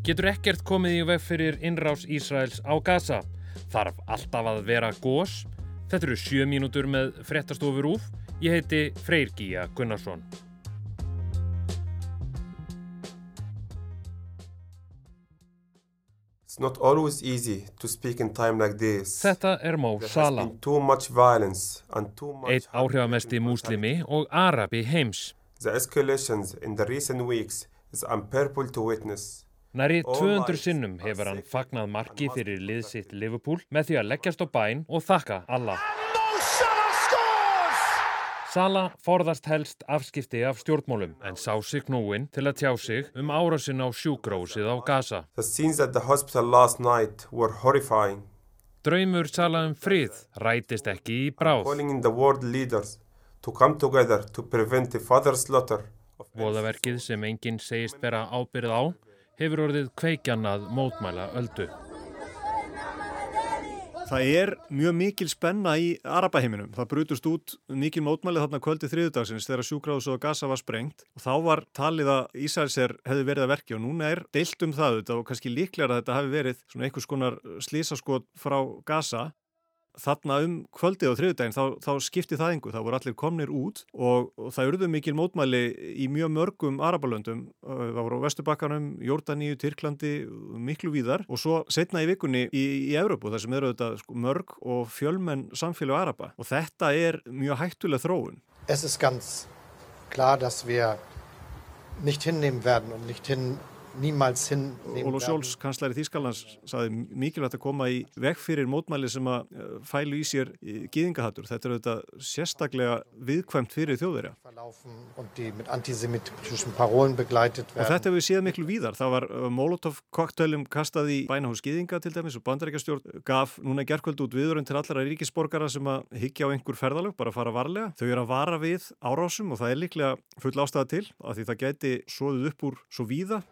Getur ekkert komið í veg fyrir innrás Ísraels á Gaza? Þarf alltaf að vera gós? Þetta eru sjö mínútur með frettastofur úf. Ég heiti Freyr Gíja Gunnarsson. It's not always easy to speak in time like this. Þetta er too much eitt áhrifamesti múslimi og arabi heims. The escalations in the recent weeks is unbearable to witness. Næri 200 sinnum hefur hann fagnað marki fyrir liðsitt Liverpool með því að leggjast á bæn og þakka Allah. Sala forðast helst afskipti af stjórnmálum en sá sig knúin til að tjá sig um árásin á sjúgrósið á Gaza. The scenes at the hospital last night were horrifying, Draumur Sala um frið rætist ekki í bráð. calling in the world leaders to come together to prevent the further slaughter of Voðaverkið sem enginn segist bera ábyrð á hefur orðið kveikjan að mótmæla öldu. Það er mjög mikil spenna í Arabaheiminum. Það brutust út mikil mótmælið þarna kvöldi þriðudagsins þegar sjúkráðs og Gaza var sprengt og þá var talið að Ísælser hefði verið að verki og núna er deilt um það og kannski líklega að þetta hafi verið svona einhvers konar slísaskot frá Gaza. Þarna um kvöldið á þriðudaginn þá, þá skipti það engu, það voru allir komnir út og, og það urðu mikil mótmæli í mjög mörgum Arabalöndum, það voru á Vesturbakkanum, Jórdaníu, Tyrklandi, miklu víðar. Og svo setna í vikunni í, í Evrópu þar sem eru þetta sko, mörg og fjölmenn samfélag Araba. Og þetta er mjög hættuleg þróun. Es ist ganz klar, dass wir nicht hinnehmen werden und nicht hin, niemals Ólaf werden. Sjóls, kanslari Þýskalands, saði mikilvægt að koma í veg fyrir mótmæli sem að eh, fælu í sér gýðingahattur. Þetta er auðvitað sérstaklega viðkvæmt fyrir þjóðverja. Og þetta við séð miklu víðar. Það var uh, Molotov-koktölum kastað í bænahús gýðinga til dæmis og bandarækjastjórn gaf núna gerkvöld út viðurinn til allra ríkisborgara sem að higgja á einhver ferðalög, bara fara varlega. Þau eru að vara við árásum og það er líklega full ástæða til af því það gæti svoðið upp úr svo víða.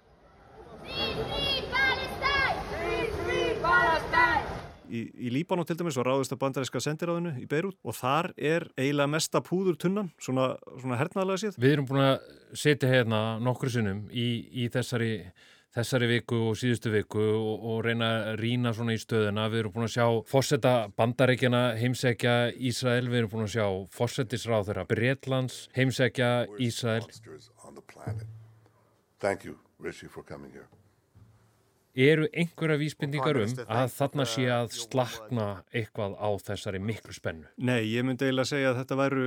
Í, í Líbano til dæmis var ráðist að bandaríska sendiráðinu í Beirut og þar er eiginlega mesta púður tunnan, svona, svona hernaðlega séð. Við erum búin að setja hérna nokkru sinnum í, í þessari, þessari viku og síðustu viku og, og reyna að rýna svona í stöðuna. Við erum búin að sjá fórseta bandaríkjana heimsækja Ísrael, við erum búin að sjá fórsetisráð þeirra Bretlands heimsækja Ísrael. Thank you, Richie, for coming here. Eru einhverja vísbendingar um að þarna sé að slakna eitthvað á þessari miklu spennu? Nei, ég myndi eiginlega segja að þetta væru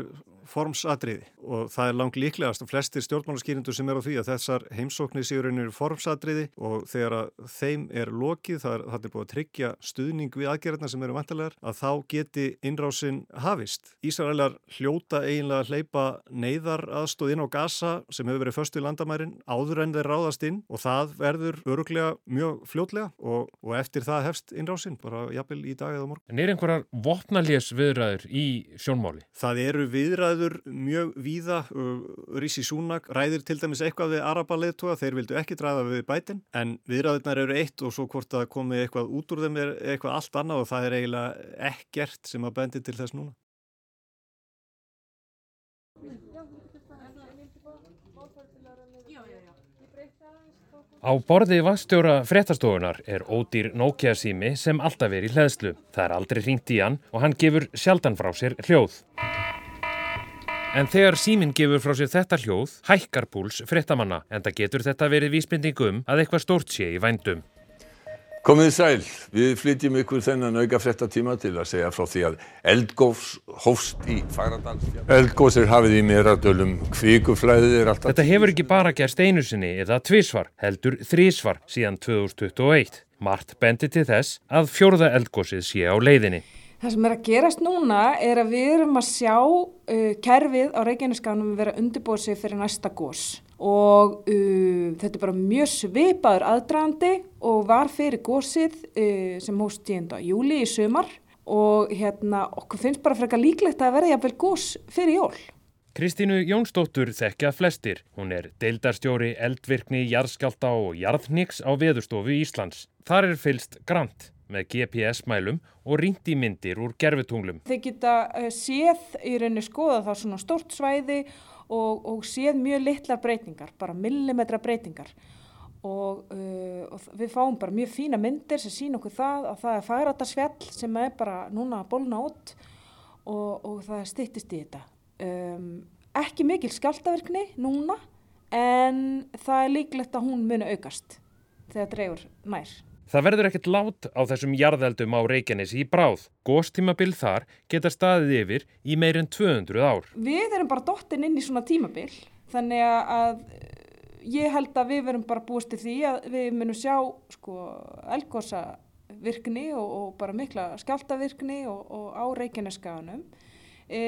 formsatriði og það er langt líklegast og flestir stjórnmálaskýrindur sem er á því að þessar heimsóknir séu reynir formsatriði og þegar að þeim er lokið, það er, það er búið að tryggja stuðning við aðgerðna sem eru vantarlegar, að þá geti innrásin hafist. Ísraelar hljóta eiginlega að hleypa neyðar aðstóð inn á Gaza sem hefur verið föstu í landamærin áður en þeir ráðast inn og það verður öruglega mjög fljótlega og, og eftir það hefst innrásin, bara jafnvel í dag eða morgun. En er einhverjar vopnalés viðræður í sjónmáli? Það eru viðræður mjög víða, uh, Rísi Súnak ræðir til dæmis eitthvað við Arabaleðtóa, þeir vildu ekki ræða við bætin, en viðræðurnar eru eitt og svo hvort að komi eitthvað út úr þeim er eitthvað allt annað og það er eiginlega ekkert sem að bendi til þess núna. Á borði vastjóra fréttastofunar er ódýr Nokia sími sem alltaf er í hleðslu. Það er aldrei hringt í hann og hann gefur sjaldan frá sér hljóð. En þegar síminn gefur frá sér þetta hljóð, hækkar púls fréttamanna, en það getur þetta verið vísbendingu um að eitthvað stórt sé í vændum. Komið sæl, við flytjum ykkur þennan auka fréttatíma til að segja frá því að eldgófs hófst í Fagradalsfjall. Eldgós er hafið í meradölum, kvikuflæðið er alltaf... Þetta hefur ekki bara gerst einu sinni eða tvísvar, heldur þrísvar síðan 2021. Mart bendi til þess að fjórða eldgósið sé á leiðinni. Það sem er að gerast núna er að við erum að sjá uh, kerfið á Reykjaneskanum vera undirbúið sig fyrir næsta gós og uh, þetta er bara mjög svipaður aðdragandi og var fyrir gósið uh, sem hóst 10. júli í sumar og hérna okkur finnst bara frekar líklegt að verða jafnvel gós fyrir jól. Kristínu Jónsdóttur þekkja flestir. Hún er deildarstjóri eldvirkni, jarðskjálta og jarðniks á Veðurstofu Íslands. Þar er fylst grant með GPS-mælum og ringt í myndir úr gerfutunglum. Þeir geta uh, séð í rauninni skoða þá svona stórt svæði og, og séð mjög litlar breytingar, bara millimetra breytingar. og, uh, og við fáum bara mjög fína myndir sem sín okkur það að það er fagrættarsfjall sem er bara núna að bólna út og, og það styttist í þetta. Um, ekki mikil skjáltaverkni núna en það er líklegt að hún muni aukast þegar dreyfur nær. Það verður ekkert lát á þessum jarðeldum á Reykjanesi í bráð. Góstímabil þar geta staðið yfir í meirinn 200 ár. Við erum bara dottin inn í svona tímabil þannig að ég held að við verum bara búist til því að við munum sjá sko, elgósa virkni og, og bara mikla skjáltavirkni og, og á Reykjaneskaðanum e,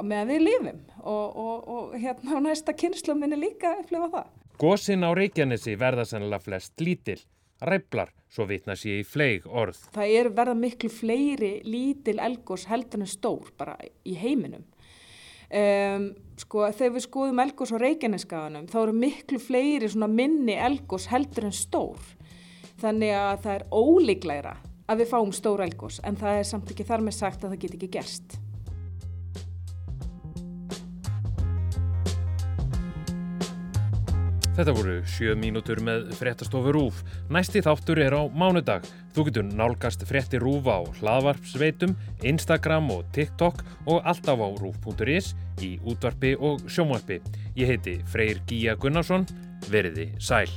meðan við lifum og, og hérna á næsta kynslu minni líka upplifa það. Gósin á Reykjanesi verða sannlega flest lítil ræflar, svo vitna sér í fleig orð. Það er verða miklu fleiri lítil elgós heldur en stór bara í heiminum. Um, sko þegar við skoðum elgós á Reykjaneskaðanum þá eru miklu fleiri minni elgós heldur en stór. Þannig að það er ólíklæra að við fáum stór elgós en það er samt ekki þar með sagt að það get ekki gerst. Þetta voru sjö mínútur með fréttastofu Rúf. Næsti þáttur er á mánudag. Þú getur nálgast frétti Rúf á hlaðvarpsveitum, Instagram og TikTok og alltaf á rúf.is í útvarpi og sjónvarpi. Ég heiti Freyr Gíja Gunnarsson. Veriði sæl.